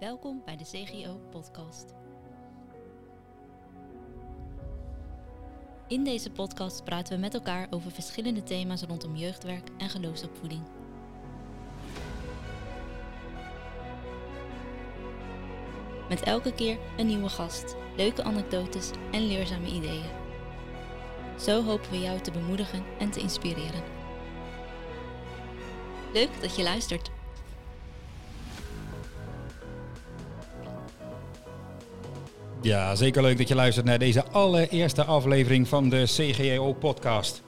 Welkom bij de CGO Podcast. In deze podcast praten we met elkaar over verschillende thema's rondom jeugdwerk en geloofsopvoeding. Met elke keer een nieuwe gast, leuke anekdotes en leerzame ideeën. Zo hopen we jou te bemoedigen en te inspireren. Leuk dat je luistert. Ja, zeker leuk dat je luistert naar deze allereerste aflevering van de CGO-podcast.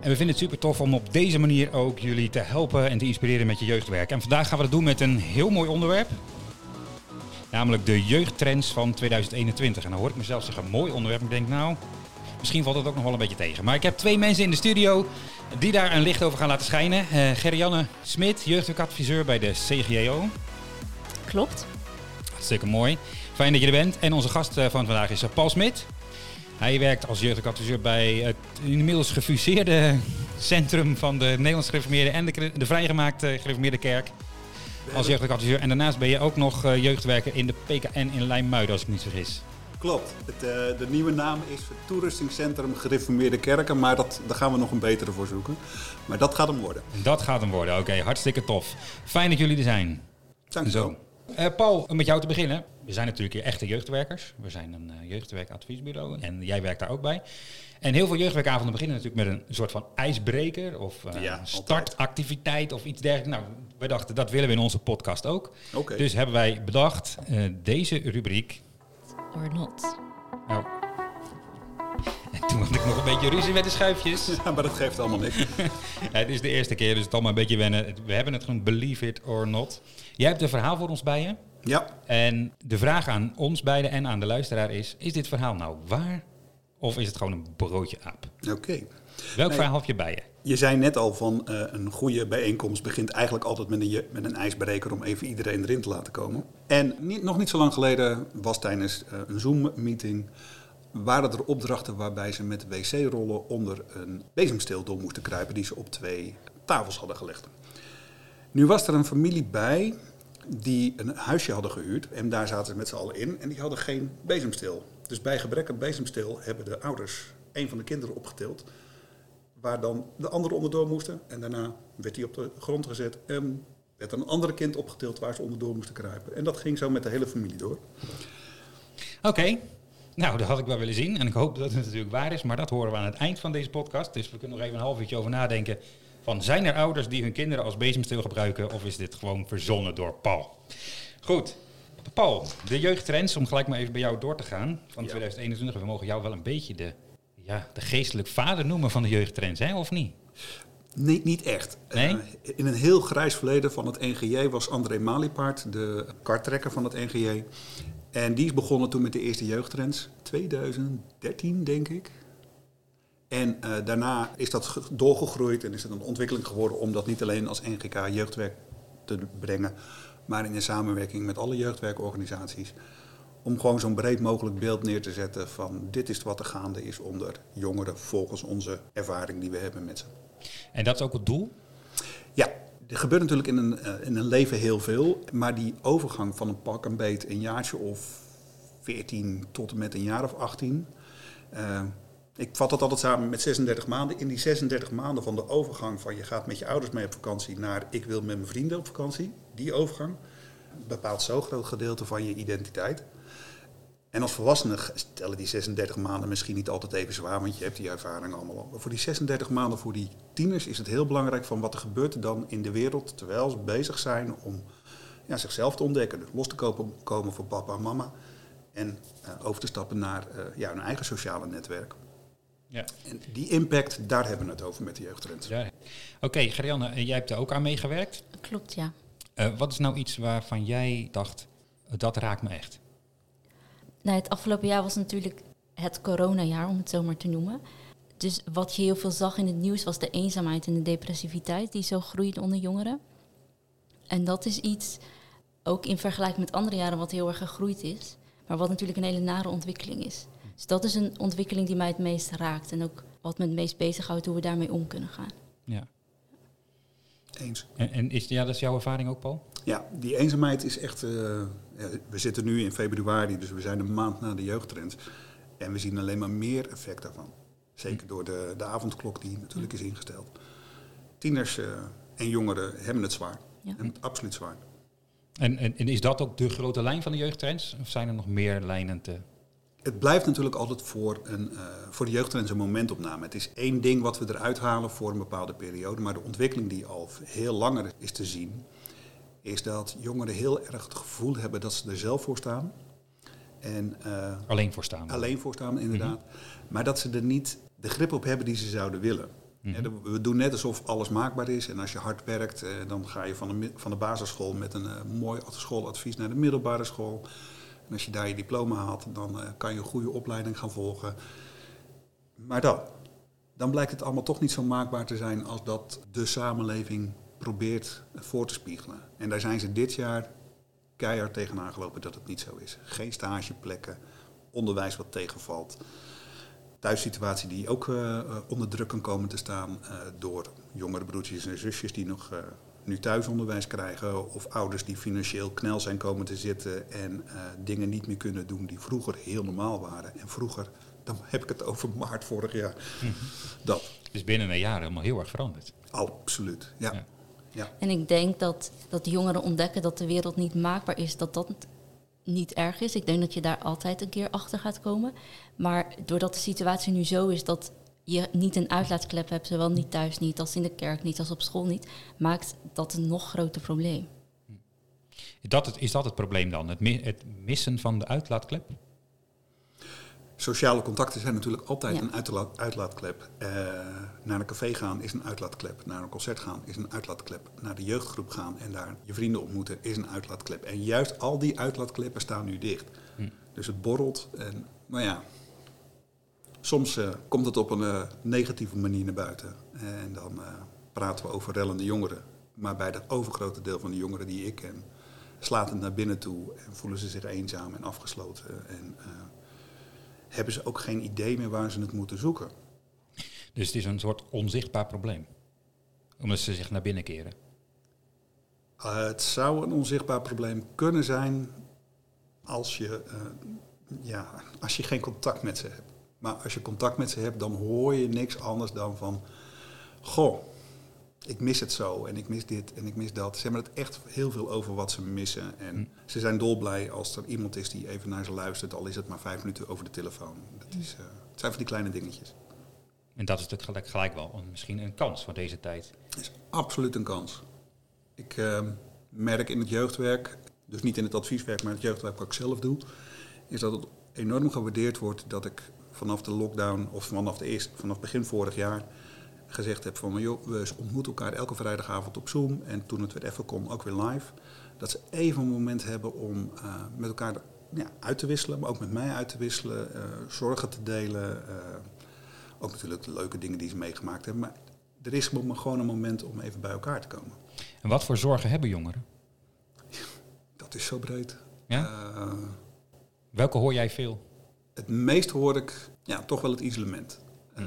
En we vinden het super tof om op deze manier ook jullie te helpen en te inspireren met je jeugdwerk. En vandaag gaan we dat doen met een heel mooi onderwerp. Namelijk de jeugdtrends van 2021. En dan hoor ik mezelf zeggen, mooi onderwerp. Ik denk, nou, misschien valt het ook nog wel een beetje tegen. Maar ik heb twee mensen in de studio die daar een licht over gaan laten schijnen. Uh, Gerrianne Smit, jeugdwerkadviseur bij de CGO. Klopt. Hartstikke mooi. Fijn dat je er bent. En onze gast van vandaag is Paul Smit. Hij werkt als jeugdadviseur bij het inmiddels gefuseerde centrum van de Nederlandse gereformeerde en de, de vrijgemaakte gereformeerde kerk. Als jeugdadviseur. En daarnaast ben je ook nog jeugdwerker in de PKN in Lijnmuiden, als ik niet vergis. Klopt. Het, uh, de nieuwe naam is het Toeristingscentrum Gereformeerde Kerken, maar dat, daar gaan we nog een betere voor zoeken. Maar dat gaat hem worden. Dat gaat hem worden, oké. hartstikke tof. Fijn dat jullie er zijn. Dank Zo. Uh, Paul, om met jou te beginnen. We zijn natuurlijk hier echte jeugdwerkers. We zijn een uh, jeugdwerkadviesbureau en jij werkt daar ook bij. En heel veel jeugdwerkavonden beginnen natuurlijk met een soort van ijsbreker of uh, ja, startactiviteit of iets dergelijks. Nou, wij dachten dat willen we in onze podcast ook. Okay. Dus hebben wij bedacht deze rubriek. Or not. Nou. En toen had ik nog een beetje ruzie met de schuifjes. Ja, maar dat geeft allemaal niks. het is de eerste keer, dus het is allemaal een beetje wennen. We hebben het gewoon believe it or not. Jij hebt een verhaal voor ons bij je. Ja. En de vraag aan ons beiden en aan de luisteraar is: is dit verhaal nou waar of is het gewoon een broodje aap? Oké. Okay. Welk nee, verhaal heb je bij je? Je zei net al van uh, een goede bijeenkomst begint eigenlijk altijd met een, met een ijsbreker om even iedereen erin te laten komen. En niet, nog niet zo lang geleden was tijdens uh, een Zoom-meeting waren er opdrachten waarbij ze met wc-rollen onder een bezemsteel door moesten kruipen die ze op twee tafels hadden gelegd. Nu was er een familie bij die een huisje hadden gehuurd en daar zaten ze met z'n allen in en die hadden geen bezemsteel. Dus bij gebrek aan bezemsteel hebben de ouders een van de kinderen opgetild waar dan de anderen onderdoor moesten. En daarna werd hij op de grond gezet en werd een andere kind opgetild waar ze onderdoor moesten kruipen. En dat ging zo met de hele familie door. Oké, nou dat had ik wel willen zien. En ik hoop dat het natuurlijk waar is, maar dat horen we aan het eind van deze podcast. Dus we kunnen nog even een half uurtje over nadenken. Van zijn er ouders die hun kinderen als bezemsteel gebruiken of is dit gewoon verzonnen door Paul? Goed, Paul, de jeugdtrends, om gelijk maar even bij jou door te gaan van ja. 2021. We mogen jou wel een beetje de ja, de geestelijk vader noemen van de jeugdtrends, hè, of niet? Nee, niet echt. Nee? Uh, in een heel grijs verleden van het NGJ was André Maliepaard de karttrekker van het NGJ. En die is begonnen toen met de eerste jeugdtrends, 2013 denk ik. En uh, daarna is dat doorgegroeid en is het een ontwikkeling geworden om dat niet alleen als NGK jeugdwerk te brengen, maar in de samenwerking met alle jeugdwerkorganisaties om gewoon zo'n breed mogelijk beeld neer te zetten van dit is wat er gaande is onder jongeren volgens onze ervaring die we hebben met ze. En dat is ook het doel? Ja, er gebeurt natuurlijk in een, uh, in een leven heel veel, maar die overgang van een pak een beet een jaartje of 14 tot en met een jaar of 18. Uh, ik vat dat altijd samen met 36 maanden. In die 36 maanden van de overgang van je gaat met je ouders mee op vakantie naar ik wil met mijn vrienden op vakantie, die overgang bepaalt zo'n groot gedeelte van je identiteit. En als volwassene stellen die 36 maanden misschien niet altijd even zwaar, want je hebt die ervaring allemaal al. Maar voor die 36 maanden, voor die tieners, is het heel belangrijk van wat er gebeurt dan in de wereld terwijl ze bezig zijn om ja, zichzelf te ontdekken. Dus los te komen voor papa en mama. En uh, over te stappen naar uh, ja, hun eigen sociale netwerk. Ja. En die impact, daar hebben we het over met de jeugdtrends. Ja. Oké, okay, Gerianne, jij hebt er ook aan meegewerkt. Klopt, ja. Uh, wat is nou iets waarvan jij dacht, dat raakt me echt? Nou, het afgelopen jaar was natuurlijk het coronajaar, om het zo maar te noemen. Dus wat je heel veel zag in het nieuws was de eenzaamheid en de depressiviteit die zo groeide onder jongeren. En dat is iets, ook in vergelijking met andere jaren, wat heel erg gegroeid is. Maar wat natuurlijk een hele nare ontwikkeling is. Dus dat is een ontwikkeling die mij het meest raakt. En ook wat me het meest bezighoudt, hoe we daarmee om kunnen gaan. Ja. Eens. En, en is, ja, dat is jouw ervaring ook, Paul? Ja, die eenzaamheid is echt. eh, ja, we zitten nu in februari, dus we zijn een maand na de jeugdtrends. En we zien alleen maar meer effect daarvan. Zeker door de, de avondklok die natuurlijk is ingesteld. Tieners eh, en jongeren hebben het zwaar. Ja. Hebben het absoluut zwaar. En, en, en is dat ook de grote lijn van de jeugdtrends? Of zijn er nog meer lijnen te... Het blijft natuurlijk altijd voor, een, eh, voor de jeugdtrends een momentopname. Het is één ding wat we eruit halen voor een bepaalde periode. Maar de ontwikkeling die al heel langer is te zien, is dat jongeren heel erg het gevoel hebben dat ze er zelf voor staan. En eh, alleen voor staan? alleen voor staan, inderdaad. Maar dat ze er niet de grip op hebben die ze zouden willen. Mhm. We doen net alsof alles maakbaar is. En als je hard werkt, eh, dan ga je van de, van de basisschool met een mooi schooladvies naar de middelbare school. En als je daar je diploma haalt, dan eh, kan je een goede opleiding gaan volgen. Maar dan, dan blijkt het allemaal toch niet zo maakbaar te zijn als dat de samenleving probeert voor te spiegelen. En daar zijn ze dit jaar keihard tegenaan gelopen dat het niet zo is. Geen stageplekken, onderwijs wat tegenvalt. Thuissituatie die ook eh, eh, onder druk kan komen te staan door jongere broertjes en zusjes die nog nu thuisonderwijs krijgen. Of ouders die financieel knel zijn komen te zitten en eh, dingen niet meer kunnen doen die vroeger heel normaal waren. En vroeger, dan heb ik het over maart vorig jaar. Dat, Het is binnen een jaar helemaal heel erg veranderd. absoluut. Ja. Ja. Ja. En ik denk dat, dat jongeren ontdekken dat de wereld niet maakbaar is, dat dat niet erg is. Ik denk dat je daar altijd een keer achter gaat komen. Maar doordat de situatie nu zo is dat je niet een uitlaatklep hebt, zowel niet thuis niet, als in de kerk niet, als op school niet, maakt dat een nog groter probleem. Dat het, is dat het probleem dan? Het, mi- het missen van de uitlaatklep? Sociale contacten zijn natuurlijk altijd Ja. een uitla- uitlaatklep. Eh, naar een café gaan is een uitlaatklep. Naar een concert gaan is een uitlaatklep. Naar de jeugdgroep gaan en daar je vrienden ontmoeten is een uitlaatklep. En juist al die uitlaatkleppen staan nu dicht. Hm. Dus het borrelt en, nou ja, soms eh, komt het op een eh, negatieve manier naar buiten. En dan eh, praten we over rellende jongeren. Maar bij dat overgrote deel van de jongeren die ik ken, slaat het naar binnen toe en voelen ze zich eenzaam en afgesloten. En hebben ze ook geen idee meer waar ze het moeten zoeken. Dus het is een soort onzichtbaar probleem. Omdat ze zich naar binnen keren. Het zou een onzichtbaar probleem kunnen zijn als je, ja, als je geen contact met ze hebt. Maar als je contact met ze hebt, dan hoor je niks anders dan van... Goh, ik mis het zo en ik mis dit en ik mis dat. Ze hebben het echt heel veel over wat ze missen. En ze zijn dolblij als er iemand is die even naar ze luistert... al is het maar vijf minuten over de telefoon. Dat is, eh, het zijn van die kleine dingetjes. En dat is natuurlijk gelijk, wel een- misschien een kans voor deze tijd. Het is absoluut een kans. Ik eh, merk in het jeugdwerk, dus niet in het advieswerk, maar het jeugdwerk wat ik zelf doe, is dat het enorm gewaardeerd wordt dat ik vanaf de lockdown of vanaf, de eerste, vanaf begin vorig jaar gezegd heb van joh, we ontmoeten elkaar elke vrijdagavond op Zoom en toen het weer even kon ook weer live. Dat ze even een moment hebben om eh, met elkaar ja, uit te wisselen, maar ook met mij uit te wisselen, eh, zorgen te delen. eh, ook natuurlijk de leuke dingen die ze meegemaakt hebben. Maar er is gewoon een moment om even bij elkaar te komen. En wat voor zorgen hebben jongeren? Dat is zo breed. Ja? Welke hoor jij veel? Het meest hoor ik ja, toch wel het isolement. Eh,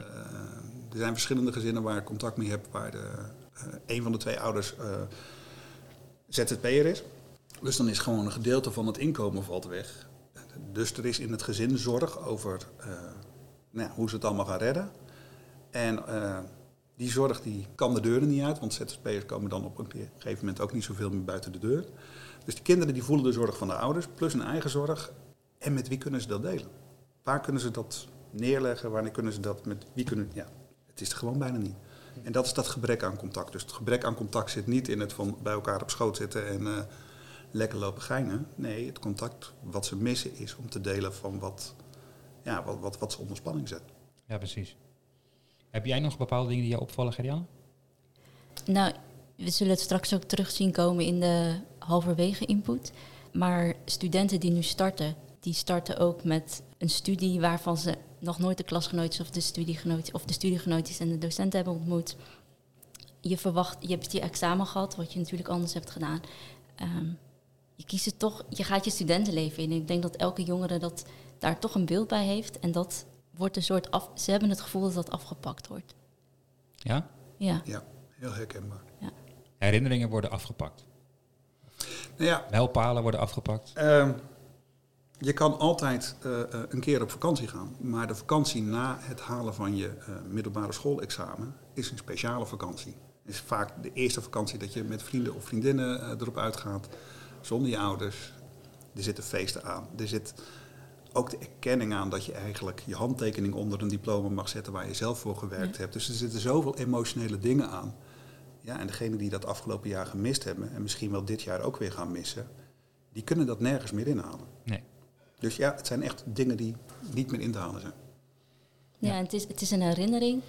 er zijn verschillende gezinnen waar ik contact mee heb, waar de, eh, een van de twee ouders eh, ZZP'er is. Dus dan is gewoon een gedeelte van het inkomen valt weg. Dus er is in het gezin zorg over nou hoe ze het allemaal gaan redden. En die zorg die kan de deuren niet uit, want ZZP'ers komen dan op een gegeven moment ook niet zoveel meer buiten de deur. Dus die kinderen die voelen de zorg van de ouders, plus hun eigen zorg. En met wie kunnen ze dat delen? Waar kunnen ze dat neerleggen? Wanneer kunnen ze dat met wie kunnen? Ja, het is er gewoon bijna niet. En dat is dat gebrek aan contact. Dus het gebrek aan contact zit niet in het van bij elkaar op schoot zitten en eh, lekker lopen geinen. Nee, het contact wat ze missen is om te delen van wat, ja, wat, wat, wat ze onder spanning zet. Ja, precies. Heb jij nog bepaalde dingen die jou opvallen, Gerianne? Nou, we zullen het straks ook terug zien komen in de halverwege input. Maar studenten die nu starten, die starten ook met een studie waarvan ze nog nooit de klasgenootjes of de studiegenootjes of de studiegenootjes en de docenten hebben ontmoet. Je verwacht, je hebt je examen gehad, wat je natuurlijk anders hebt gedaan. Ehm, je kiest het toch, je gaat je studentenleven in. Ik denk dat elke jongere dat daar toch een beeld bij heeft. En dat wordt een soort af. Ze hebben het gevoel dat dat afgepakt wordt. Ja? Ja. Ja, heel herkenbaar. herinneringen worden afgepakt. Nou ja, Mijlpalen worden afgepakt. Ehm, je kan altijd eh, eh, een keer op vakantie gaan, maar de vakantie na het halen van je eh, middelbare schoolexamen is een speciale vakantie. Het is vaak de eerste vakantie dat je met vrienden of vriendinnen erop uitgaat, zonder je ouders. Er zitten feesten aan. Er zit ook de erkenning aan dat je eigenlijk je handtekening onder een diploma mag zetten waar je zelf voor gewerkt hebt. Dus er zitten zoveel emotionele dingen aan. Ja, en degenen die dat afgelopen jaar gemist hebben, en misschien wel dit jaar ook weer gaan missen, die kunnen dat nergens meer inhalen. Dus ja, het zijn echt dingen die niet meer in te halen zijn. Ja, het is, het is een herinnering.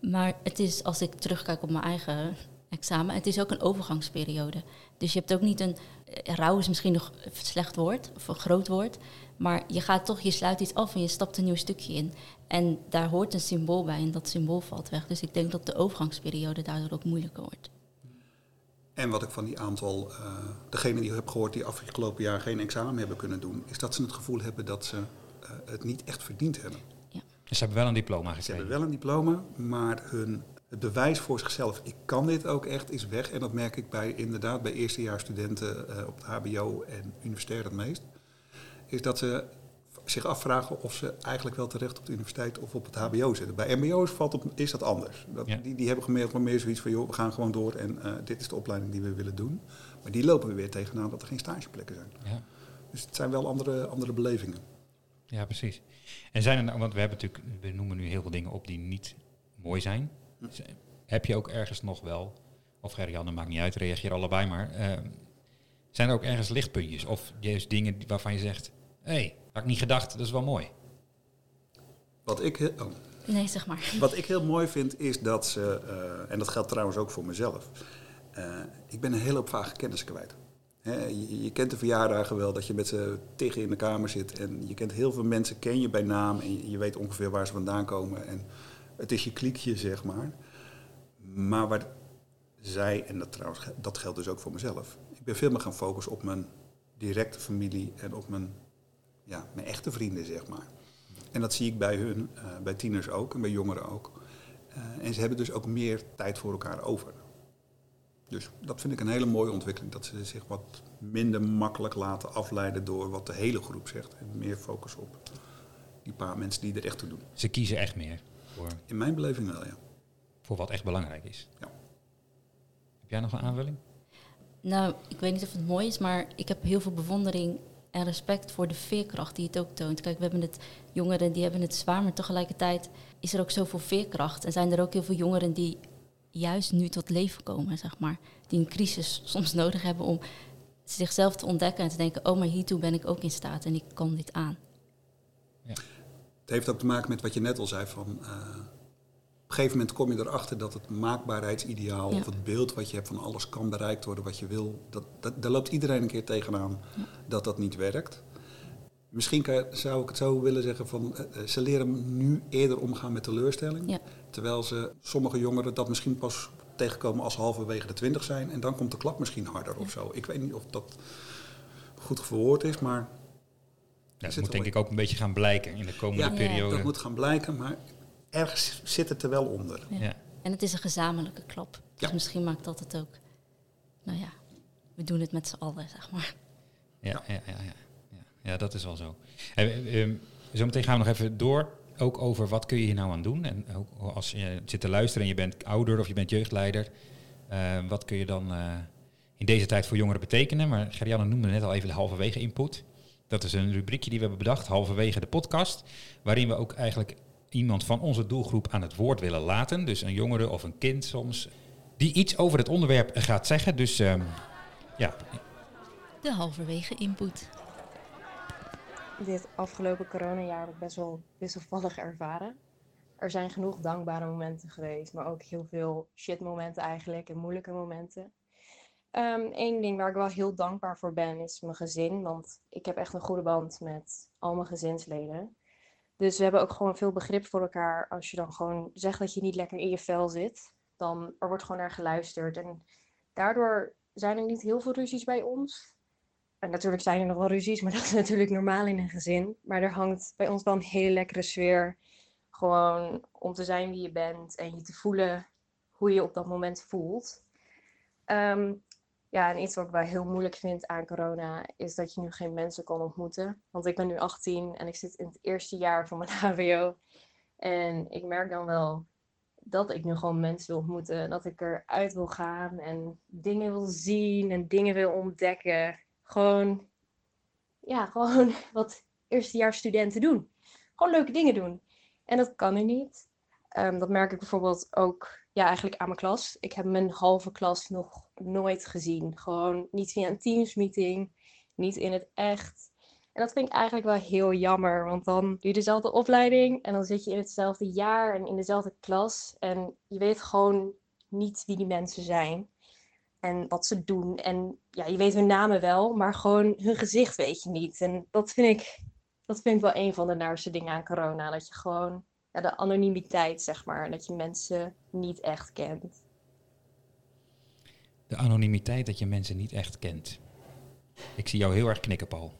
Maar het is, als ik terugkijk op mijn eigen examen, het is ook een overgangsperiode. Dus je hebt ook niet een. eh, Rouw is misschien nog een slecht woord, of een groot woord. Maar je gaat toch, je sluit iets af en je stapt een nieuw stukje in. En daar hoort een symbool bij en dat symbool valt weg. Dus ik denk dat de overgangsperiode daardoor ook moeilijker wordt. En wat ik van die aantal, eh degenen die ik heb gehoord die afgelopen jaar geen examen hebben kunnen doen, is dat ze het gevoel hebben dat ze eh, het niet echt verdiend hebben. Dus ze hebben wel een diploma Ze gekregen. hebben wel een diploma, maar hun, het bewijs voor zichzelf, ik kan dit ook echt, is weg. En dat merk ik bij, inderdaad bij eerstejaarsstudenten eh op het HBO en universitair het meest. Is dat ze zich afvragen of ze eigenlijk wel terecht op de universiteit of op het HBO zitten. Bij MBO's valt op, is dat anders. Dat, Ja. die, die hebben gewoon meer, meer zoiets van, joh, we gaan gewoon door en eh, dit is de opleiding die we willen doen. Maar die lopen we weer tegenaan dat er geen stageplekken zijn. Ja. Dus het zijn wel andere, andere belevingen. ja, precies. En zijn er nou, want we hebben natuurlijk, we noemen nu heel veel dingen op die niet mooi zijn. Z- Heb je ook ergens nog wel, of Gerjan, dat maakt niet uit, reageer allebei maar. eh, zijn er ook ergens lichtpuntjes of juist dingen waarvan je zegt, hé, hey, had ik niet gedacht, dat is wel mooi. Wat ik, oh, Nee, zeg maar. Wat ik heel mooi vind is dat ze, eh, en dat geldt trouwens ook voor mezelf, eh, ik ben een hele hoop vage kennis kwijt. Hè, je, je kent de verjaardagen wel, dat je met z'n tegen in de kamer zit en je kent heel veel mensen, ken je bij naam en je, je weet ongeveer waar ze vandaan komen. En het is je kliekje, zeg maar. Maar wat zij, en dat trouwens, dat geldt dus ook voor mezelf, ik ben veel meer gaan focussen op mijn directe familie en op mijn, ja, mijn echte vrienden, zeg maar. En dat zie ik bij hun, eh, bij tieners ook en bij jongeren ook. Eh, en ze hebben dus ook meer tijd voor elkaar over. Dus dat vind ik een hele mooie ontwikkeling. Dat ze zich wat minder makkelijk laten afleiden door wat de hele groep zegt. En meer focus op die paar mensen die er echt toe doen. Ze kiezen echt meer voor, In mijn beleving wel, ja. voor wat echt belangrijk is. Ja. Heb jij nog een aanvulling? Nou, ik weet niet of het mooi is, maar ik heb heel veel bewondering en respect voor de veerkracht die het ook toont. Kijk, we hebben het jongeren die hebben het zwaar, maar tegelijkertijd is er ook zoveel veerkracht. En zijn er ook heel veel jongeren die juist nu tot leven komen, zeg maar. Die een crisis soms nodig hebben om zichzelf te ontdekken en te denken, oh, maar hiertoe ben ik ook in staat en ik kan dit aan. Het heeft ook te maken met wat je net al zei van... eh, op een gegeven moment kom je erachter dat het maakbaarheidsideaal... Ja. of het beeld wat je hebt van alles kan bereikt worden wat je wil... Dat, dat, daar loopt iedereen een keer tegenaan dat dat niet werkt. Misschien kan zou ik het zo willen zeggen van... eh, eh, ze leren nu eerder omgaan met teleurstelling. Ja. Terwijl ze, sommige jongeren dat misschien pas tegenkomen als ze halverwege de twintig zijn... en dan komt de klap misschien harder of zo. Ik weet niet of dat goed verwoord is, maar... Ja, dat moet denk in. ik ook een beetje gaan blijken in de komende Ja, periode. Dat moet gaan blijken, maar ergens zit het er wel onder. Ja. Ja. En het is een gezamenlijke klap. Dus Ja. misschien maakt dat het ook. Nou ja, we doen het met z'n allen, zeg maar. Ja, ja, ja, ja, ja. ja, dat is wel zo. En, eh, ehm, zometeen gaan we nog even door, ook over wat kun je hier nou aan doen. En ook als je zit te luisteren en je bent ouder of je bent jeugdleider, eh, wat kun je dan eh, in deze tijd voor jongeren betekenen? Maar Gerianne noemde net al even de halverwege input. Dat is een rubriekje die we hebben bedacht, halverwege de podcast, waarin we ook eigenlijk iemand van onze doelgroep aan het woord willen laten. Dus een jongere of een kind soms, die iets over het onderwerp gaat zeggen. Dus ehm, ja, De halverwege input. dit afgelopen coronajaar heb ik best wel wisselvallig ervaren. Er zijn genoeg dankbare momenten geweest, maar ook heel veel shit momenten eigenlijk en moeilijke momenten. Eén ding waar ik wel heel dankbaar voor ben is mijn gezin, want ik heb echt een goede band met al mijn gezinsleden. Dus we hebben ook gewoon veel begrip voor elkaar. Als je dan gewoon zegt dat je niet lekker in je vel zit, dan er wordt gewoon naar geluisterd. En daardoor zijn er niet heel veel ruzies bij ons. En natuurlijk zijn er nog wel ruzies, maar dat is natuurlijk normaal in een gezin. Maar er hangt bij ons wel een hele lekkere sfeer. Gewoon om te zijn wie je bent en je te voelen hoe je op dat moment voelt. Ehm, ja, en iets wat ik wel heel moeilijk vind aan corona is dat je nu geen mensen kan ontmoeten. Want ik ben nu 18 en ik zit in het eerste jaar van mijn HBO. En ik merk dan wel dat ik nu gewoon mensen wil ontmoeten. Dat ik eruit wil gaan en dingen wil zien en dingen wil ontdekken. Gewoon, ja, gewoon wat eerstejaarsstudenten doen. Gewoon leuke dingen doen. En dat kan nu niet. Ehm, dat merk ik bijvoorbeeld ook ja, eigenlijk aan mijn klas. Ik heb mijn halve klas nog nooit gezien. Gewoon niet via een Teams meeting, niet in het echt. En dat vind ik eigenlijk wel heel jammer, want dan doe je dezelfde opleiding en dan zit je in hetzelfde jaar en in dezelfde klas. En je weet gewoon niet wie die mensen zijn en wat ze doen. En ja, je weet hun namen wel, maar gewoon hun gezicht weet je niet. En dat vind ik, dat vind ik wel een van de naarste dingen aan corona. Dat je gewoon ja, de anonimiteit, zeg maar, dat je mensen niet echt kent. De anonimiteit dat je mensen niet echt kent. Ik zie jou heel erg knikken, Paul.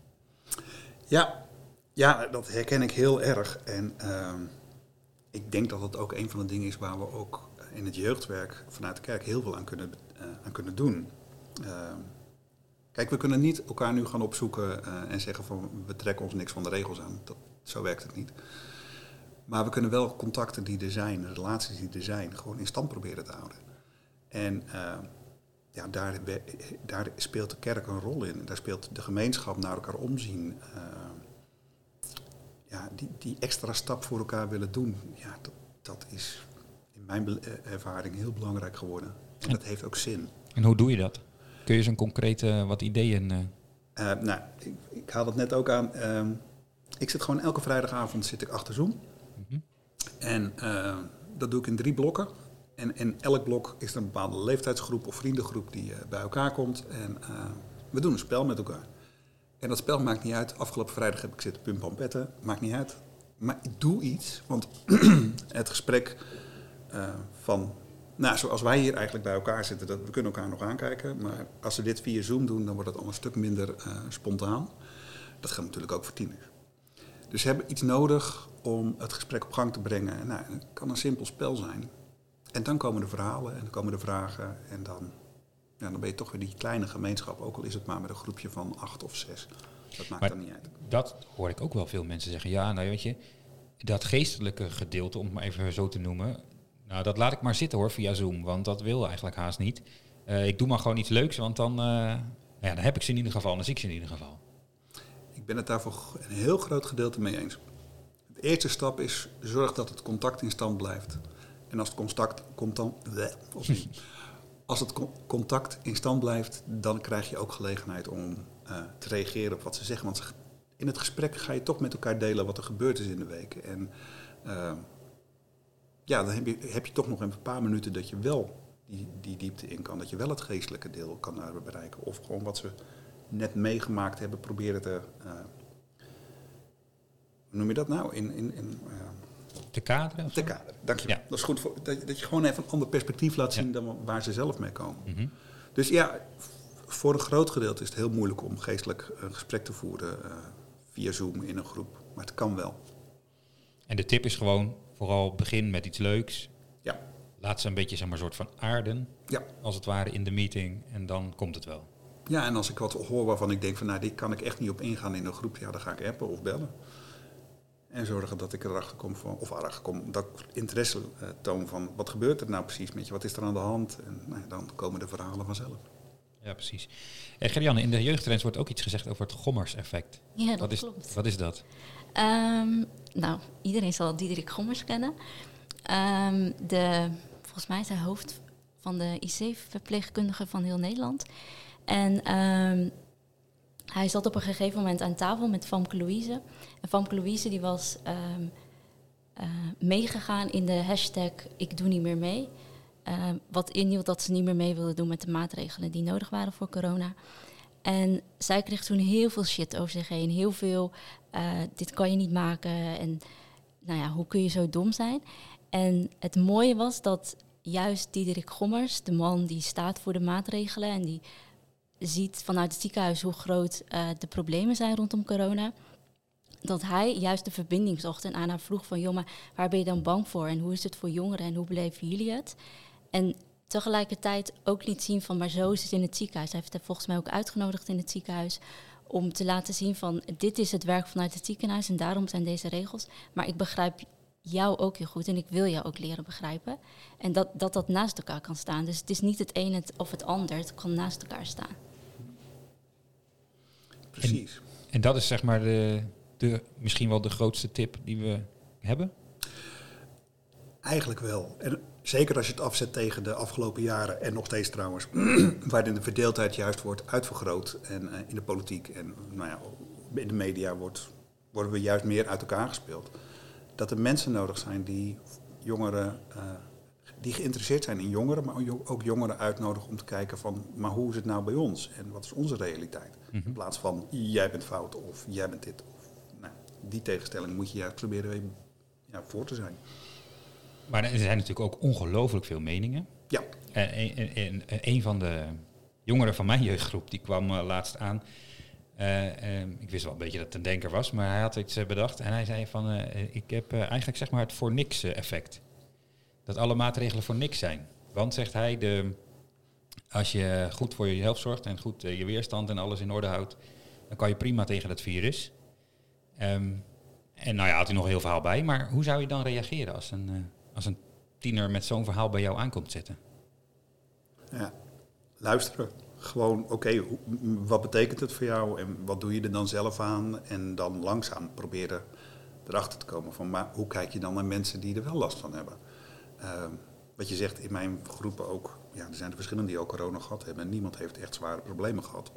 Ja, ja dat herken ik heel erg. En ehm, ik denk dat het ook een van de dingen is waar we ook in het jeugdwerk vanuit de kerk heel veel aan kunnen, uh, aan kunnen doen. Ehm, kijk, we kunnen niet elkaar nu gaan opzoeken uh, en zeggen van we trekken ons niks van de regels aan. Dat, zo werkt het niet. Maar we kunnen wel contacten die er zijn, relaties die er zijn, gewoon in stand proberen te houden. En uh, ja, daar, daar, speelt de kerk een rol in. Daar speelt de gemeenschap naar elkaar omzien. Uh, ja, die, die extra stap voor elkaar willen doen, ja, dat, dat is in mijn ervaring heel belangrijk geworden. En, dat heeft ook zin. En hoe doe je dat? Kun je zo'n concrete wat ideeën... Uh... nou, ik, ik haal het net ook aan. Ehm, ik zit gewoon elke vrijdagavond zit ik achter Zoom. En uh, dat doe ik in drie blokken. En in elk blok is er een bepaalde leeftijdsgroep of vriendengroep die uh, bij elkaar komt. En uh, we doen een spel met elkaar. En dat spel maakt niet uit. Afgelopen vrijdag heb ik zitten pumpampetten. Maakt niet uit. Maar ik doe iets. Want het gesprek van... Nou, zoals wij hier eigenlijk bij elkaar zitten, dat, we kunnen elkaar nog aankijken. Maar als we dit via Zoom doen, dan wordt het al een stuk minder spontaan. Dat geldt natuurlijk ook voor tieners. Dus ze hebben iets nodig om het gesprek op gang te brengen. Nou, het kan een simpel spel zijn. En dan komen de verhalen en dan komen de vragen. En dan, ja, dan ben je toch weer die kleine gemeenschap. Ook al is het maar met een groepje van acht of zes. Dat maakt dan niet uit. Dat hoor ik ook wel veel mensen zeggen. Ja, nou weet je, dat geestelijke gedeelte, om het maar even zo te noemen. Nou, dat laat ik maar zitten hoor, via Zoom. Want dat wil eigenlijk haast niet. Uh, ik doe maar gewoon iets leuks, want dan, uh, ja, dan heb ik ze in ieder geval. Dan zie ik ze in ieder geval. Ik ben het daar voor een heel groot gedeelte mee eens. De eerste stap is zorg dat het contact in stand blijft. En als het contact, contact, als het contact in stand blijft, dan krijg je ook gelegenheid om uh, te reageren op wat ze zeggen. Want in het gesprek ga je toch met elkaar delen wat er gebeurd is in de week. En uh, ja, dan heb je, heb je toch nog een paar minuten dat je wel die, die diepte in kan. Dat je wel het geestelijke deel kan bereiken. Of gewoon wat ze net meegemaakt hebben, proberen te. Uh, hoe noem je dat nou? In, in, in, uh, te kaderen? Te kaderen, dank je Ja. Dat is goed voor, dat, dat, je gewoon even een ander perspectief laat zien dan waar ze zelf mee komen. Mm -hmm. Dus ja, voor een groot gedeelte is het heel moeilijk om geestelijk een gesprek te voeren uh, via Zoom in een groep. Maar het kan wel. En de tip is gewoon vooral begin met iets leuks. Ja. Laat ze een beetje zeg maar, soort van aarden, ja. als het ware, in de meeting. En dan komt het wel. Ja, en als ik wat hoor waarvan ik denk van nou, die kan ik echt niet op ingaan in een groep, ja, dan ga ik appen of bellen. En zorgen dat ik erachter kom van, of erachter kom, dat ik interesse uh, toon van wat gebeurt er nou precies met je, wat is er aan de hand? En nou, dan komen de verhalen vanzelf. Ja, precies. En Gerianne, in de jeugdtrends wordt ook iets gezegd over het Gommers-effect. Ja, dat wat is, klopt. Wat is dat? Um, nou, iedereen zal Diederik Gommers kennen. Um, de, volgens mij is hij hoofd van de IC-verpleegkundigen van heel Nederland. En um, hij zat op een gegeven moment aan tafel met Famke Louise. En Famke Louise die was um, uh, meegegaan in de hashtag Ik doe niet meer mee. Uh, wat inhield dat ze niet meer mee wilde doen met de maatregelen die nodig waren voor corona. En zij kreeg toen heel veel shit over zich heen. Heel veel, uh, dit kan je niet maken. En nou ja, hoe kun je zo dom zijn? En het mooie was dat juist Diederik Gommers, de man die staat voor de maatregelen en die ziet vanuit het ziekenhuis hoe groot uh, de problemen zijn rondom corona. Dat hij juist de verbinding zocht en aan haar vroeg van... maar waar ben je dan bang voor? En hoe is het voor jongeren en hoe beleven jullie het? En tegelijkertijd ook liet zien van, maar zo is het in het ziekenhuis. Hij heeft het volgens mij ook uitgenodigd in het ziekenhuis om te laten zien van, dit is het werk vanuit het ziekenhuis en daarom zijn deze regels. Maar ik begrijp jou ook heel goed en ik wil jou ook leren begrijpen. En dat dat, dat naast elkaar kan staan. Dus het is niet het een of het ander, het kan naast elkaar staan. Precies. En dat is zeg maar de, de, misschien wel de grootste tip die we hebben? Eigenlijk wel. En zeker als je het afzet tegen de afgelopen jaren en nog steeds trouwens, waarin de verdeeldheid juist wordt uitvergroot en eh, in de politiek en nou ja, in de media wordt, worden we juist meer uit elkaar gespeeld. Dat er mensen nodig zijn die jongeren, uh, die geïnteresseerd zijn in jongeren, maar ook jongeren uitnodigen om te kijken van, maar hoe is het nou bij ons en wat is onze realiteit? Mhm. In plaats van jij bent fout of jij bent dit. Of, nou, die tegenstelling moet je juist proberen ja, voor te zijn. Maar er zijn natuurlijk ook ongelooflijk veel meningen. Ja. En, en, een van de jongeren van mijn jeugdgroep, die kwam uh, laatst aan. Uh, ik wist wel een beetje dat het een denker was, maar hij had iets bedacht. En hij zei van, ik heb eigenlijk zeg maar het voor niks effect. Dat alle maatregelen voor niks zijn. Want, zegt hij, de, als je goed voor jezelf zorgt en goed je weerstand en alles in orde houdt, dan kan je prima tegen dat virus. Um, en nou ja, had hij nog heel verhaal bij. Maar hoe zou je dan reageren als een als een tiener met zo'n verhaal bij jou aankomt zitten? Ja, luisteren. Gewoon, oké, wat betekent het voor jou en wat doe je er dan zelf aan? En dan langzaam proberen erachter te komen van, maar hoe kijk je dan naar mensen die er wel last van hebben? Uh, wat je zegt, in mijn groepen ook, ja, er zijn er verschillende die ook corona gehad hebben en niemand heeft echt zware problemen gehad.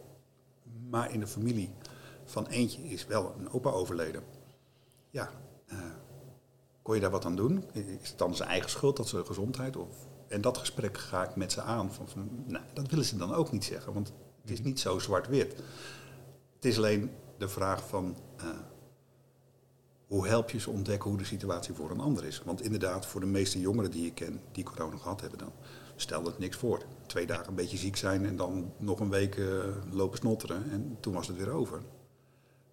Maar in de familie van eentje is wel een opa overleden. Ja, uh, kon je daar wat aan doen? Is het dan zijn eigen schuld, dat ze gezondheid? Of, en dat gesprek ga ik met ze aan. Van, van, nou, dat willen ze dan ook niet zeggen, want het is niet zo zwart-wit. Het is alleen de vraag van uh, hoe help je ze ontdekken hoe de situatie voor een ander is. Want inderdaad, voor de meeste jongeren die ik ken, die corona gehad hebben, dan stelde het niks voor. Twee dagen een beetje ziek zijn en dan nog een week uh, lopen snotteren en toen was het weer over.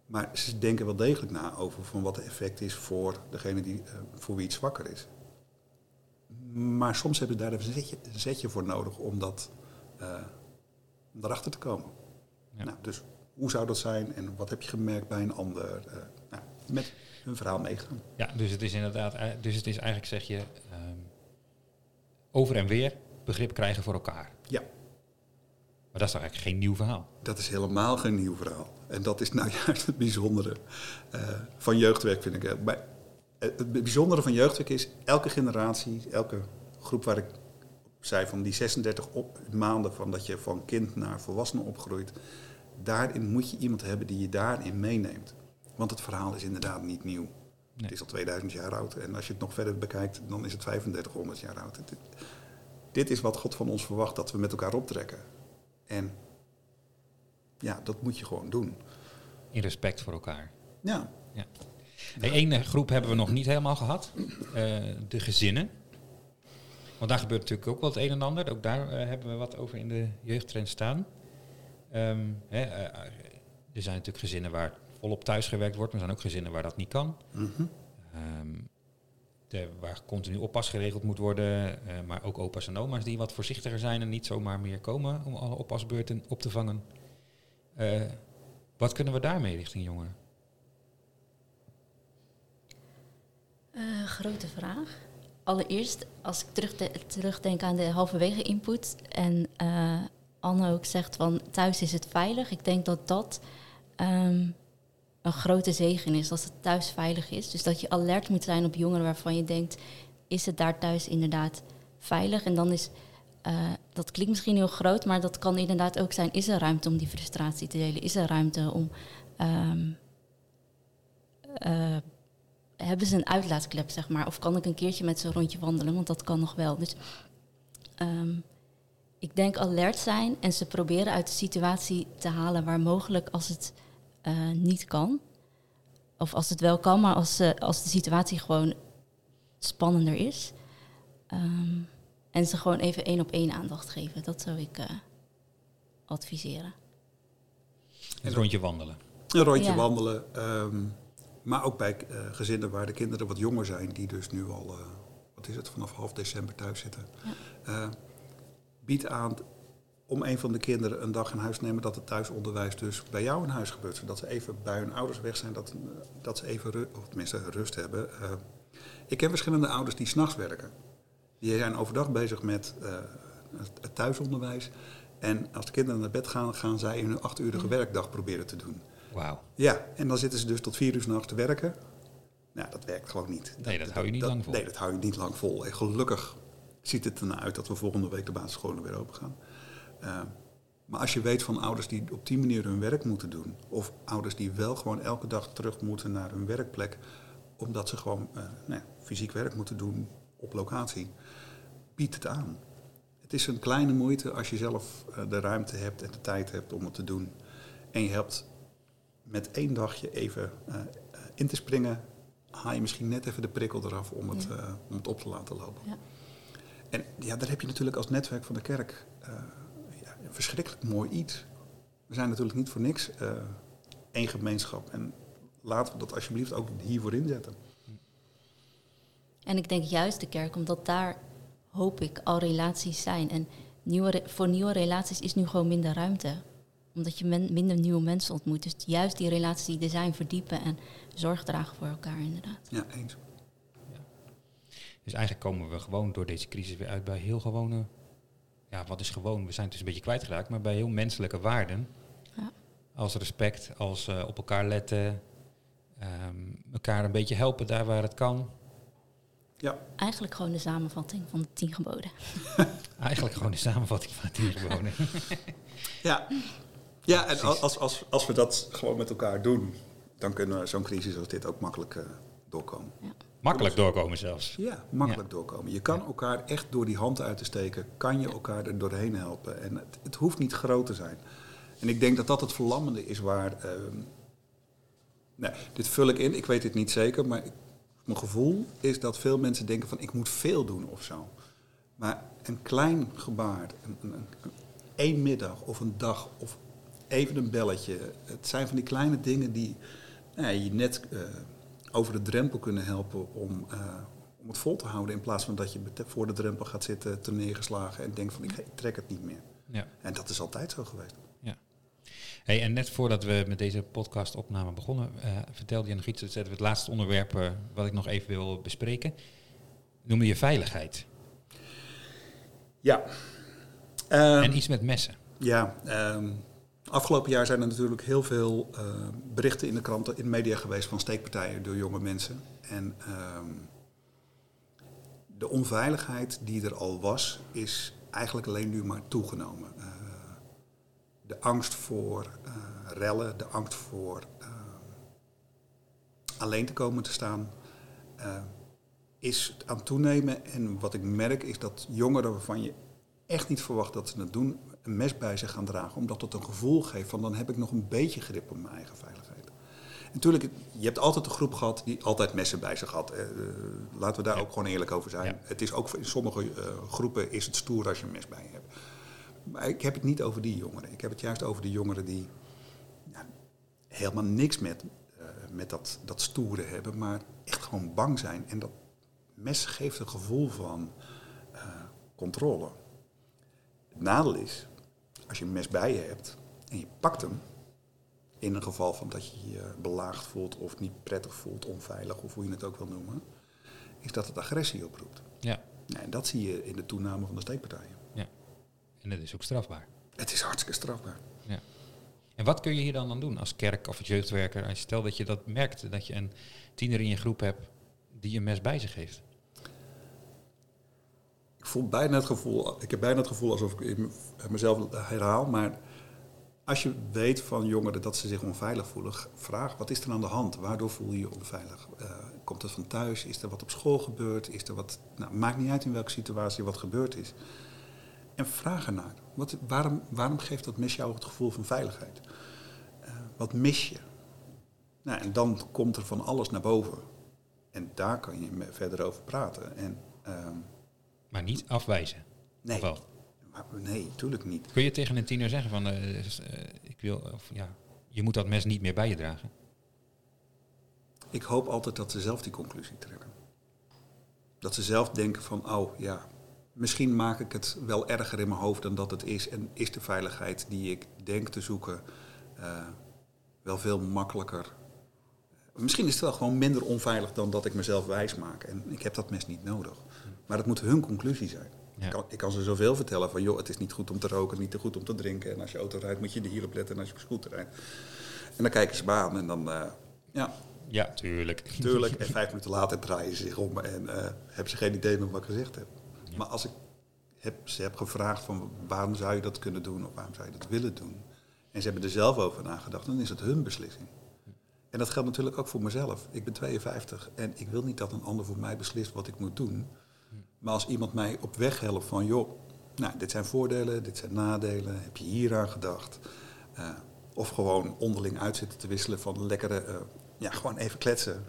Maar ze denken wel degelijk na over van wat de effect is voor degene die, uh, voor wie het zwakker is. Maar soms hebben ze daar een zetje, een zetje voor nodig om, dat, uh, om daarachter te komen. Ja. Nou, dus hoe zou dat zijn en wat heb je gemerkt bij een ander? Nou, met hun verhaal meegaan. Ja, dus het is inderdaad, dus het is eigenlijk zeg je um, over en weer begrip krijgen voor elkaar. Ja. Maar dat is toch eigenlijk geen nieuw verhaal? Dat is helemaal geen nieuw verhaal. En dat is nou juist het bijzondere uh, van jeugdwerk, vind ik. Maar het bijzondere van jeugdwerk is, elke generatie, elke groep waar ik zei van die 36 op, maanden van dat je van kind naar volwassene opgroeit, daarin moet je iemand hebben die je daarin meeneemt. Want het verhaal is inderdaad niet nieuw. Nee. Het is al 2000 jaar oud en als je het nog verder bekijkt, dan is het 3500 jaar oud. Dit, dit is wat God van ons verwacht, dat we met elkaar optrekken. En ja, dat moet je gewoon doen. In respect voor elkaar. Ja. ja. Eén eh, groep hebben we nog niet helemaal gehad. Uh, de gezinnen. Want daar gebeurt natuurlijk ook wel het een en ander. Ook daar uh, hebben we wat over in de jeugdtrend staan. Um, hè, uh, er zijn natuurlijk gezinnen waar volop thuisgewerkt wordt, maar er zijn ook gezinnen waar dat niet kan. Mm -hmm. um, de, waar continu oppas geregeld moet worden, uh, maar ook opa's en oma's die wat voorzichtiger zijn en niet zomaar meer komen om alle oppasbeurten op te vangen. Uh, wat kunnen we daarmee richting jongeren? Uh, grote vraag. Allereerst, als ik terug terugdenk aan de halverwege input en Anne ook zegt van thuis is het veilig, ik denk dat dat um, een grote zegen is als het thuis veilig is. Dus dat je alert moet zijn op jongeren waarvan je denkt, is het daar thuis inderdaad veilig? En dan is, uh, dat klinkt misschien heel groot, maar dat kan inderdaad ook zijn, is er ruimte om die frustratie te delen? Is er ruimte om... Um, uh, hebben ze een uitlaatklep, zeg maar? Of kan ik een keertje met zo'n rondje wandelen? Want dat kan nog wel. Dus um, ik denk alert zijn en ze proberen uit de situatie te halen waar mogelijk als het uh, niet kan. Of als het wel kan, maar als, uh, als de situatie gewoon spannender is. Um, en ze gewoon even één op één aandacht geven. Dat zou ik uh, adviseren. Een rondje wandelen. Een rondje ja. wandelen. Um, maar ook bij gezinnen waar de kinderen wat jonger zijn, die dus nu al, wat is het, vanaf half december thuis zitten. Ja bied aan om een van de kinderen een dag in huis te nemen dat het thuisonderwijs dus bij jou in huis gebeurt. Zodat ze even bij hun ouders weg zijn, dat, dat ze even ru- of tenminste rust hebben. Eh, ik ken verschillende ouders die s'nachts werken. Die zijn overdag bezig met eh, het, thuisonderwijs. En als de kinderen naar bed gaan, gaan zij in hun achtuurige werkdag proberen te doen. Wauw. Ja, en dan zitten ze dus tot vier uur s'nachts te werken. Nou, dat werkt gewoon niet. Nee, dat hou je niet lang vol. Nee, dat hou je niet lang vol. En gelukkig ziet het ernaar uit dat we volgende week de basisscholen weer open gaan. Eh, maar als je weet van ouders die op die manier hun werk moeten doen, of ouders die wel gewoon elke dag terug moeten naar hun werkplek, omdat ze gewoon eh, nou ja, fysiek werk moeten doen op locatie, bied het aan. Het is een kleine moeite als je zelf eh, de ruimte hebt en de tijd hebt om het te doen. En je hebt met één dagje even in te springen, haal je misschien net even de prikkel eraf om het, Ja. om het op te laten lopen. Ja. En ja, daar heb je natuurlijk als netwerk van de kerk verschrikkelijk mooi iets. We zijn natuurlijk niet voor niks eh, één gemeenschap. En laten we dat alsjeblieft ook hiervoor inzetten. En ik denk juist de kerk, omdat daar hoop ik al relaties zijn. En nieuwe, voor nieuwe relaties is nu gewoon minder ruimte. Omdat je men- minder nieuwe mensen ontmoet. Dus juist die relaties die er zijn verdiepen en zorg dragen voor elkaar inderdaad. Ja, eens. Dus eigenlijk komen we gewoon door deze crisis weer uit bij heel gewone... Ja, wat is gewoon? We zijn het dus een beetje kwijtgeraakt, maar bij heel menselijke waarden. Ja. Als respect, als eh, op elkaar letten, ehm, elkaar een beetje helpen daar waar het kan. Ja, Eigenlijk gewoon de samenvatting van de tien geboden. Eigenlijk gewoon de samenvatting van het hier gewonen. ja. ja en als, als, als we dat gewoon met elkaar doen, dan kunnen we zo'n crisis als dit ook makkelijk eh, doorkomen. Makkelijk doorkomen zelfs. Ja, makkelijk doorkomen. Je kan elkaar echt door die hand uit te steken, kan je elkaar er doorheen helpen. En het, het hoeft niet groot te zijn. En ik denk dat dat het verlammende is waar. nee, dit vul ik in, ik weet het niet zeker, maar ik- mijn gevoel is dat veel mensen denken van ik moet veel doen of zo. Maar een klein gebaar, een, een, een, één middag of een dag of even een belletje. Het zijn van die kleine dingen die nou je net eh, over de drempel kunnen helpen om, eh, om het vol te houden. In plaats van dat je voor de drempel gaat zitten, te neergeslagen en denkt van ik, ik trek het niet meer. Ja. En dat is altijd zo geweest. Hey, en net voordat we met deze podcastopname begonnen, eh, vertelde je nog iets. Dat zetten we het laatste onderwerp eh, wat ik nog even wil bespreken. Noemde je veiligheid. Ja. Ehm, en iets met messen. Ja, ehm, afgelopen jaar zijn er natuurlijk heel veel eh, berichten in de kranten, in de media geweest van steekpartijen door jonge mensen. En ehm, de onveiligheid die er al was, is eigenlijk alleen nu maar toegenomen. Eh, de angst voor eh, rellen, de angst voor ehm, alleen te komen te staan, is aan toenemen. En wat ik merk is dat jongeren waarvan je echt niet verwacht dat ze het doen, een mes bij zich gaan dragen. Omdat het een gevoel geeft van dan heb ik nog een beetje grip op mijn eigen veiligheid. En natuurlijk, je hebt altijd een groep gehad die altijd messen bij zich had. Eh, laten we daar Ja. ook gewoon eerlijk over zijn. Ja. Het is ook in sommige eh, groepen is het stoer als je een mes bij je hebt. Maar ik heb het niet over die jongeren. Ik heb het juist over de jongeren die ja, helemaal niks met, eh, met dat, dat stoere hebben, maar echt gewoon bang zijn. En dat mes geeft een gevoel van controle. Het nadeel is, als je een mes bij je hebt en je pakt hem, in een geval van dat je je belaagd voelt of niet prettig voelt, onveilig of hoe je het ook wil noemen, is dat het agressie oproept. Ja. Nou, en dat zie je in de toename van de steekpartijen. En dat is ook strafbaar. Het is hartstikke strafbaar. En wat kun je hier dan aan doen als kerk of als jeugdwerker? Als je stel dat je dat merkt, dat je een tiener in je groep hebt die een mes bij zich heeft. Ik voel bijna het gevoel, ik heb bijna het gevoel alsof ik mezelf herhaal, maar als je weet van jongeren dat ze zich onveilig voelen, vraag wat is er aan de hand? Waardoor voel je je onveilig? Eh, komt het van thuis? Is er wat op school gebeurd? Is er wat, nou, maakt niet uit in welke situatie wat gebeurd is. En vraag ernaar. Wat, waarom, waarom geeft dat mes jou het gevoel van veiligheid? Eh, wat mis je? Nou, en dan komt er van alles naar boven. En daar kan je verder over praten. En, ehm, Maar niet afwijzen. nee, wel? maar nee, natuurlijk niet. Kun je tegen een tiener zeggen van, eh, eh, ik wil, of, ja, je moet dat mes niet meer bij je dragen? Ik hoop altijd dat ze zelf die conclusie trekken. Dat ze zelf denken van, oh ja, misschien maak ik het wel erger in mijn hoofd dan dat het is. En is de veiligheid die ik denk te zoeken eh, wel veel makkelijker. Misschien is het wel gewoon minder onveilig dan dat ik mezelf wijs maak. En ik heb dat mes niet nodig. Maar dat moet hun conclusie zijn. Ja. Ik, kan, ik kan ze zoveel vertellen van, joh, het is niet goed om te roken, niet te goed om te drinken. En als je auto rijdt, moet je er hierop letten en als je op scooter rijdt. En dan kijken ze me aan en dan, eh, ja, Ja, tuurlijk. tuurlijk. En vijf minuten later draaien ze zich om en eh, hebben ze geen idee meer wat ik gezegd heb. Maar als ik heb, ze heb gevraagd van, waarom zou je dat kunnen doen of waarom zou je dat willen doen? En ze hebben er zelf over nagedacht, dan is het hun beslissing. En dat geldt natuurlijk ook voor mezelf. Ik ben 52 en ik wil niet dat een ander voor mij beslist wat ik moet doen. Maar als iemand mij op weg helpt van, joh, nou, dit zijn voordelen, dit zijn nadelen, heb je hier aan gedacht? Eh, of gewoon onderling uitzitten te wisselen van lekkere, eh, ja, gewoon even kletsen.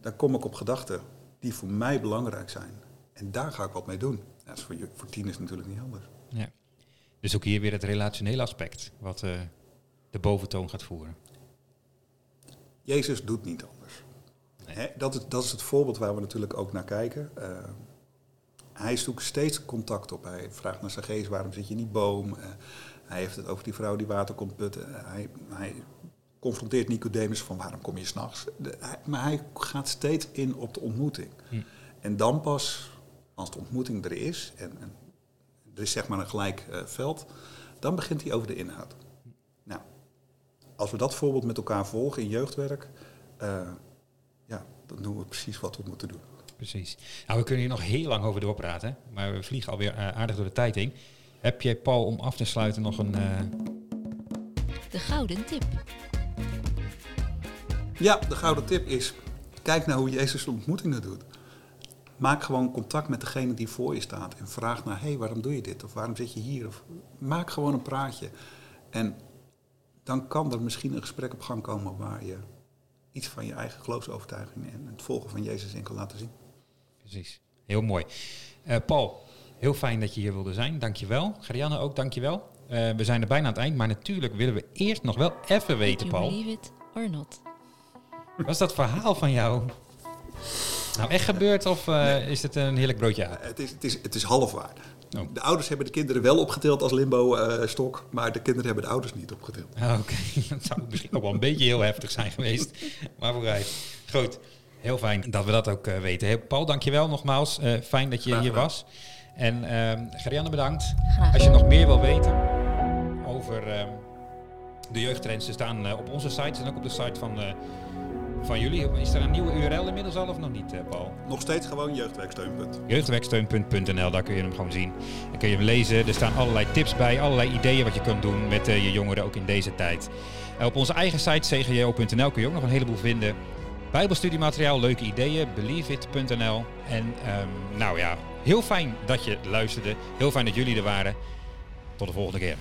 Dan kom ik op gedachten die voor mij belangrijk zijn. En daar ga ik wat mee doen. Dat is voor, je- voor tieners natuurlijk niet anders. Ja. Dus ook hier weer het relationele aspect, wat eh, de boventoon gaat voeren. Jezus doet niet anders. Hè, dat, is, dat is het voorbeeld waar we natuurlijk ook naar kijken. Hij zoekt steeds contact op. Hij vraagt naar zijn geest, waarom zit je niet boom? Eh, hij heeft het over die vrouw die water komt putten. Eh, hij, hij confronteert Nicodemus van waarom kom je s'nachts? Maar hij gaat steeds in op de ontmoeting. Hm. En dan pas, als de ontmoeting er is, en, en er is zeg maar een gelijk eh, veld, dan begint hij over de inhoud. Nou, als we dat voorbeeld met elkaar volgen in jeugdwerk, ja, dan doen we precies wat we moeten doen. Precies. Nou, we kunnen hier nog heel lang over doorpraten, maar we vliegen alweer eh, aardig door de tijd heen. Heb jij, Paul, om af te sluiten nog een... eh, De gouden tip. Ja, de gouden tip is, kijk naar hoe Jezus de ontmoetingen doet. Maak gewoon contact met degene die voor je staat en vraag naar, hé, hey, waarom doe je dit? Of waarom zit je hier? Of, maak gewoon een praatje. En dan kan er misschien een gesprek op gang komen waar je iets van je eigen geloofsovertuiging en het volgen van Jezus in kan laten zien. Precies. Heel mooi. Eh, Paul, heel fijn dat je hier wilde zijn. Dankjewel. Gerianne ook, dankjewel. Eh we zijn er bijna aan het eind, maar natuurlijk willen we eerst nog wel even weten, You Paul. believe it or not. Was dat verhaal van jou nou echt gebeurd of eh, is het een heerlijk broodje? Het is, het is, het is half waar. Oh. De ouders hebben de kinderen wel opgetild als limbo-stok, maar de kinderen hebben de ouders niet opgetild. Ah, Oké, dat zou misschien ook wel een beetje heel heftig zijn geweest. Maar vooruit. Goed, heel fijn dat we dat ook eh, weten. Heel- Paul, dankjewel nogmaals. Eh, fijn dat je Graag hier gedaan. was. En ehm Gerianne, bedankt. Graag. Als je nog meer wil weten over ehm, de jeugdtrends, ze staan eh, op onze site en ook op de site van, eh, van jullie. Is er een nieuwe URL inmiddels al of nog niet, eh, Paul? Nog steeds gewoon jeugdwerksteunpunt. Jeugdwerksteun.nl, daar kun je hem gewoon zien. Dan kun je hem lezen. Er staan allerlei tips bij, allerlei ideeën wat je kunt doen met eh, je jongeren ook in deze tijd. En op onze eigen site cgjo.nl kun je ook nog een heleboel vinden. Bijbelstudiemateriaal, leuke ideeën, believeit.nl. En ehm, nou ja, heel fijn dat je luisterde. Heel fijn dat jullie er waren. Tot de volgende keer.